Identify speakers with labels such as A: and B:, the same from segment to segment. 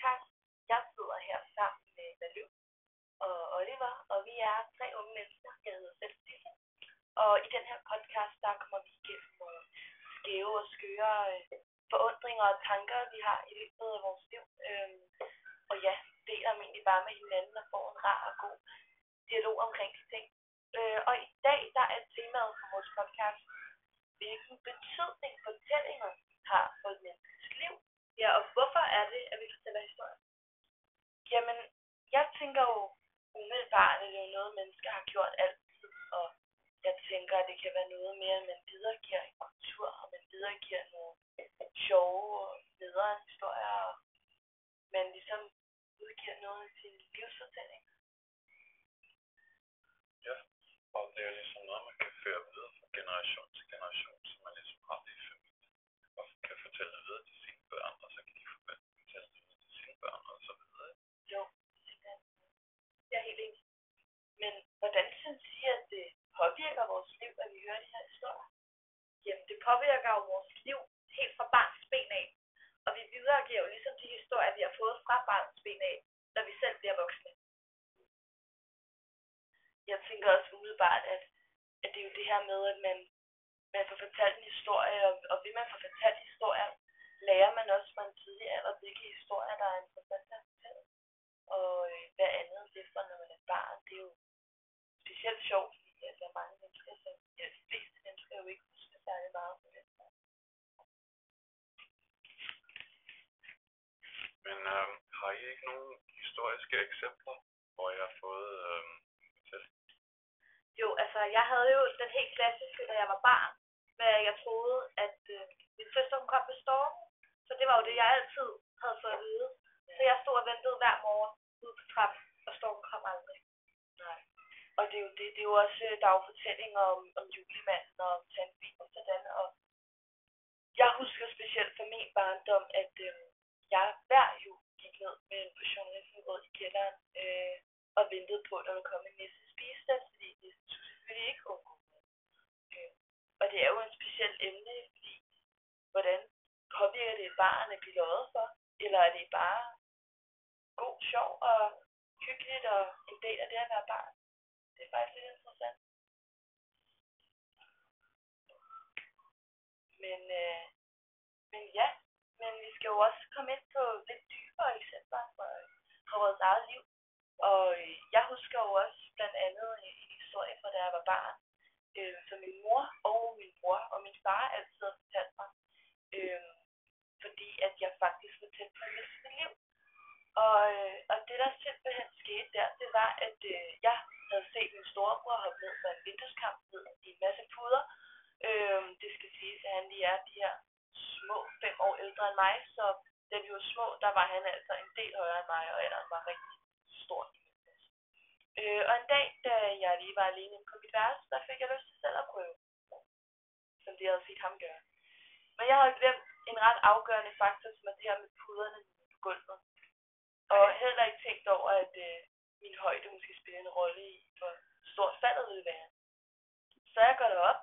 A: podcast. Jeg sidder her sammen med Malu og Oliver, og vi er tre unge mennesker, jeg hedder selv Sisse. Og i den her podcast, der kommer vi igennem nogle skæve og skøre øh, forundringer og tanker, vi har i løbet af vores liv. Øhm, og ja, deler dem egentlig bare med hinanden og får en rar og god dialog omkring de ting. Øh, og i dag, der er temaet for vores podcast, hvilken betydning fortællinger har for et menneskes liv.
B: Ja, og hvorfor er det, at vi?
A: Jamen, jeg tænker jo umiddelbart, at det er noget, mennesker har gjort altid, og jeg tænker, at det kan være noget mere, at man videregiver en kultur, og man videregiver nogle sjove og bedre historier, og man ligesom udgiver noget af sin livsfortælling.
C: Ja, og det er ligesom noget, man kan føre videre fra generation til generation, så man ligesom har det i familien, og kan fortælle det videre til sine børn, og så kan de fortælle det videre til sine børn, og så videre.
A: Jo, simpelthen.
B: Jeg er helt enig.
A: Men hvordan synes I, at det påvirker vores liv, at vi hører de her historier?
B: Jamen, det påvirker jo vores liv helt fra barns ben af. Og vi videregiver jo ligesom de historier, vi har fået fra barns ben af, når vi selv bliver voksne.
A: Jeg tænker også umiddelbart, at, at det er jo det her med, at man, man får fortalt en historie, og, og ved man får fortalt historier, lærer man også fra en tidlig alder, hvilke historier, der er interessante at fortælle. Og øh, hvad andet det for, når man er barn, det er jo specielt sjovt, fordi at der er mange mennesker, som ja, de fleste mennesker jo ikke husker særlig meget på den måde.
C: Men øh, har I ikke nogen historiske eksempler, hvor jeg har fået øh, fortalt?
B: Jo, altså, jeg havde jo den helt klassiske, da jeg var barn, med jeg troede, at øh, min søster hun kom med stormen. Så det var jo det, jeg altid havde fået at vide. Så jeg stod og ventede hver morgen ude på trappen, og stormen kom aldrig.
A: Nej. Og det er jo det, det er jo også, øh, der er jo fortællinger om, om julemanden og om tandben og sådan, og jeg husker specielt fra min barndom, at øh, jeg hver jul gik ned med en portion nissengrød i kælderen, øh, og ventede på, at der ville komme en nisse spise det, fordi det skulle selvfølgelig ikke undgå. Øh, og det er jo en speciel emne, fordi hvordan påvirker det barn at blive løjet for? Eller er det bare god, sjov og hyggeligt og en del af det at være barn? Det er faktisk lidt interessant. Men, øh, men ja, skal jo også komme ind på lidt dybere eksempler fra, fra vores eget liv. Og øh, jeg husker jo også blandt andet øh, en historie fra da jeg var barn, øh, som min mor og min bror og min far altid har fortalt mig. Øh, fordi at jeg faktisk var tæt på at miste mit liv. Og, øh, og det der simpelthen skete der, det var, at øh, jeg havde set min storebror hoppe ned fra en vindueskamp ned i en masse puder. Øh, det skal siges, at han lige er de her små fem år ældre end mig, små, der var han altså en del højere end mig, og ellers var rigtig stor i min klasse. Øh, og en dag, da jeg lige var alene på mit værelse, der fik jeg lyst til selv at prøve, som de havde set ham gøre. Men jeg havde glemt en ret afgørende faktor, som er det her med puderne på gulvet. Og heller ikke tænkt over, at øh, min højde måske spiller en rolle i, hvor stort faldet ville være. Så jeg går derop,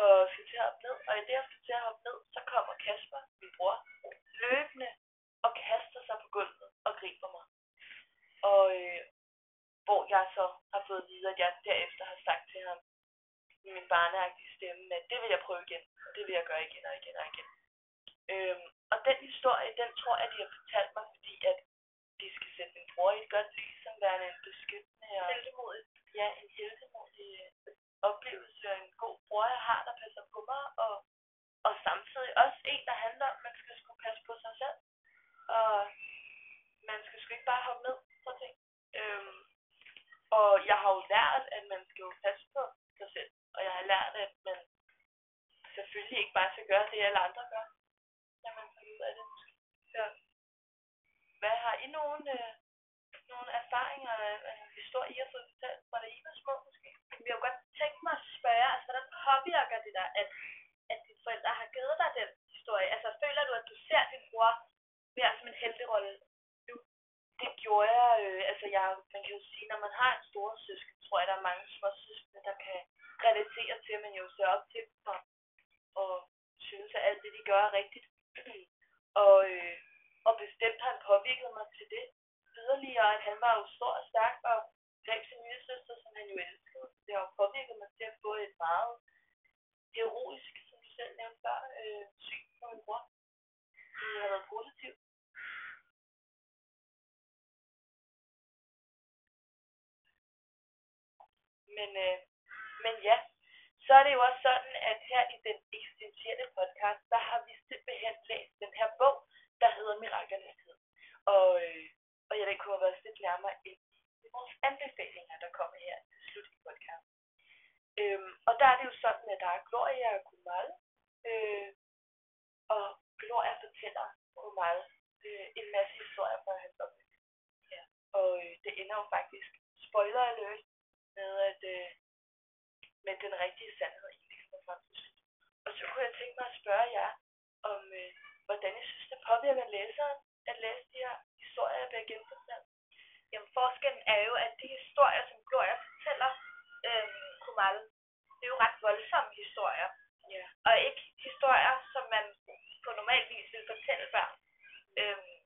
A: og skal til at hoppe ned, og i det, jeg skal til at hoppe ned, så kommer Kasper, min bror, løbende og kaster sig på gulvet og griber mig. Og øh, hvor jeg så har fået at vide, at jeg derefter har sagt til ham, i min barneagtige stemme, at det vil jeg prøve igen, og det vil jeg gøre igen og igen og igen. Øhm, og den historie, den tror jeg, de har fortalt mig, fordi at de skal sætte min bror i et godt lys, som værende en beskyttende og
B: Heldemodig.
A: ja, en heldemodig øh, oplevelse og en god bror, jeg har, der passer på mig, og, og samtidig også en, der handler om, at man skal sgu passe på sig selv, og skal ikke bare hoppe ned på ting. Øhm, og jeg har jo lært, at man skal jo passe på sig selv, og jeg har lært, at man selvfølgelig ikke bare skal gøre det, alle andre gør, når man skal ud af det måske. Så, hvad har I nogen, øh, nogle erfaringer eller en historie, I har fået fortalt, fra da I var små måske?
B: Men jeg kunne godt tænkt mig at spørge, altså hvordan påvirker det dig, at, at dine forældre har givet dig den historie? Altså føler du, at du ser din bror mere som en helterolle
A: gjorde jeg, øh, altså jeg, man kan jo sige, når man har en stor søsken, tror jeg, der er mange små søskende, der kan relatere til, at man jo ser op til dem, og, og synes, at alt det, de gør, er rigtigt. og, øh, og bestemt har han påvirket mig til det yderligere, at han var jo stor og stærk og greb sin lille søster, som han jo elskede. Det har jo påvirket mig til at få et meget heroisk, som du selv nævnte før, øh, syn på min mor. Det har været positivt. Men, øh, men ja, så er det jo også sådan, at her i den eksistentielle podcast, der har vi simpelthen læst den her bog, der hedder Miraklernes tid. Og, øh, og jeg vil kunne have været lidt nærmere ind i vores anbefalinger, der kommer her til slut i podcast. Øhm, og der er det jo sådan, at der er Gloria og Kumal, øh, og Gloria fortæller Kumal øh, en masse historier fra hans opvækst. Ja. Og øh, det ender jo faktisk, spoiler alert, med at øh, med den rigtige sandhed egentlig kommer frem til. Og så kunne jeg tænke mig at spørge jer, om øh, hvordan I synes, det påvirker læseren at læse de her historier, jeg bliver genfortalt.
B: Jamen forskellen er jo, at de historier, som Gloria fortæller øhm, Kumal, det er jo ret voldsomme historier.
A: Ja.
B: Og ikke historier, som man på normal vis vil fortælle børn. Øhm,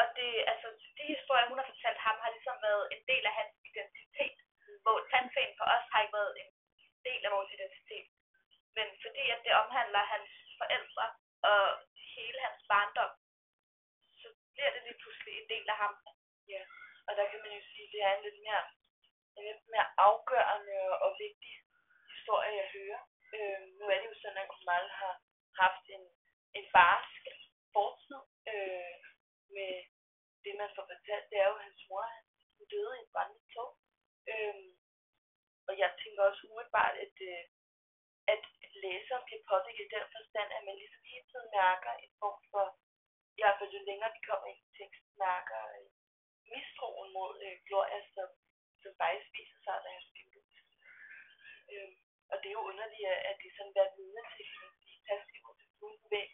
B: og det, altså, de historier, hun har fortalt ham, har ligesom været en del af hans identitet. Hvor tandfæn for os har ikke været en del af vores identitet. Men fordi at det omhandler hans forældre og hele hans barndom, så bliver det lige pludselig en del af ham.
A: Ja, og der kan man jo sige, at det er en lidt mere, en lidt mere afgørende og vigtig historie, jeg hører. Øh, nu er det jo sådan, at Kumal har haft en, en barsk fortid øh, med det, man får fortalt. Det er jo, at hans mor hun døde i et brændende tog. Øh, og jeg tænker også umiddelbart, at, øh, at læseren bliver påvirket i den forstand, at man ligesom hele tiden mærker en form for, i hvert fald jo længere vi kommer ind i teksten, mærker øh, mistroen mod øh, Gloria, som, som faktisk viser sig at være biologisk. Øh, og det er jo underligt, at at det sådan været vidne til kan man sige, passiv og væg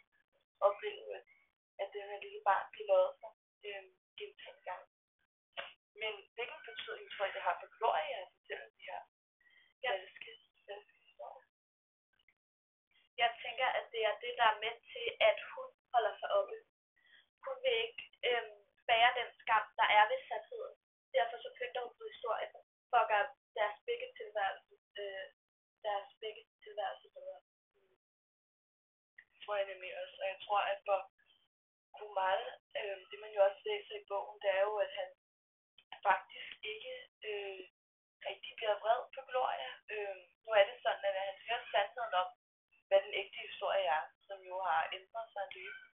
A: opleve, at, den her lille barn bliver løjet sig øh, gentaget gang. Men hvilken betydning tror jeg, det har for Gloria at fortælle de her
B: Ja.
A: falske, falske historier?
B: Jeg tænker, at det er det, der er med til, at hun holder sig oppe. Hun vil ikke øhm, bære den skam, der er ved sandheden. Derfor så pynter hun på historien for at gøre deres begge tilværelse, øh, deres begge tilværelse bedre.
A: Det tror jeg nemlig også. Og jeg tror, at for Kumal, øh, det man jo også læser i bogen, det er jo, at han faktisk ikke øh, rigtig bliver vred på Gloria. Øh, nu er det sådan, at han hører sandheden om, hvad den ægte historie er, som jo har ændret sig løbende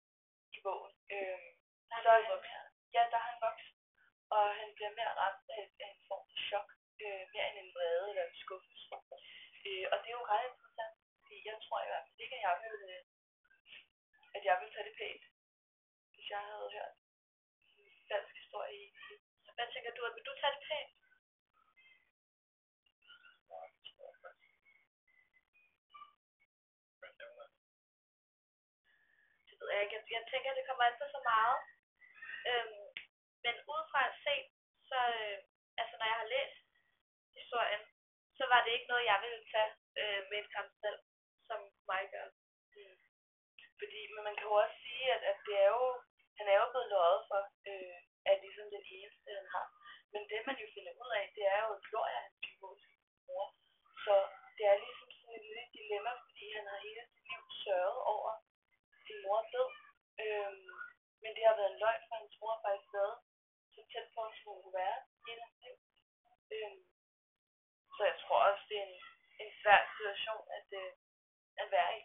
A: i bogen. Øh,
B: Der er
A: så
B: han
A: han ja, der er han vokset, og han bliver mere ramt af, en form for chok, øh, mere end en vrede eller en skuffelse. Øh, og det er jo ret interessant, fordi jeg tror i hvert fald ikke, at jeg ville, at jeg ville tage det pænt, hvis jeg havde hørt en dansk historie i.
B: Hvad tænker du, at vil du tage det pænt?
C: Nej, det tror jeg faktisk. Men det var
B: Det ved jeg ikke. Jeg, jeg tænker, det kommer altså så meget. Øhm, men udefra set, så øh, altså når jeg har læst historien, så var det ikke noget, jeg ville tage øh, med et selv som mig gør.
A: Mm. Fordi, men man kan jo også sige, at, at det er jo, han er jo blevet løjet for, øh, at ligesom den eneste, han har. Men det, man jo finder ud af, det er jo, at Gloria er hans biologiske mor. Så det er ligesom sådan et lille dilemma, fordi han har hele sit liv sørget over mor død. Øhm, men det har været en løgn for hans mor har faktisk været så tæt på, som hun kunne være i hele hans liv. Øhm, så jeg tror også, det er en, en svær situation at, øh, at være i.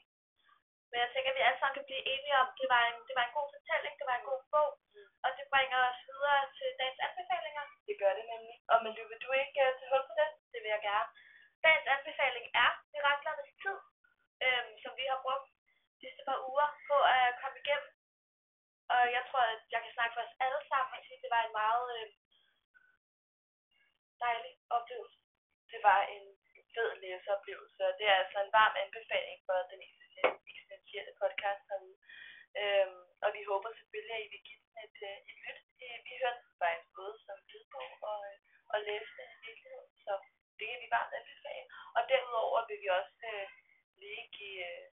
B: Men jeg tænker, at vi alle sammen kan blive enige om, at det var en, det var en god fortælling, det var en god bog,
A: Mm.
B: og det bringer os videre til dagens anbefalinger.
A: Det gør det nemlig. Og men vil du ikke uh, tage hul på det?
B: Det vil jeg gerne. Dagens anbefaling er Miraklernes Tid, øhm, som vi har brugt de sidste par uger på at komme igennem. Og jeg tror, at jeg kan snakke for os alle sammen og sige, at det var en meget øh, dejlig oplevelse.
A: Det var en fed læseoplevelse, og det er altså en varm anbefaling for den eksistentielle podcast herude. Øhm, og vi håber selvfølgelig, at I vil give den et, øh, et lyt. Vi hørte den faktisk både som lydbog og, øh, og læse den i virkeligheden, så det kan vi varmt anbefale. Og derudover vil vi også øh, lige give, øh,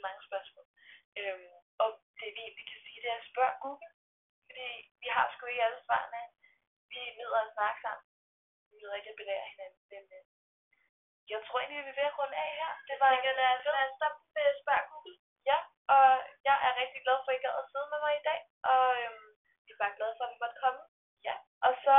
A: stiller mange spørgsmål. Øhm, og det vi egentlig kan sige, det er, spørg Google. Fordi vi har sgu ikke alle svarene. Vi nyder at snakke sammen. Vi nyder ikke at belære hinanden. Men øh, jeg tror egentlig, vi er ved at runde af her. Det var en
B: lad os, lad os stoppe med spørg Google.
A: Ja, og jeg er rigtig glad for, at I gad at sidde med mig i dag. Og øhm,
B: Vi er bare glade for, at vi måtte komme.
A: ja, og så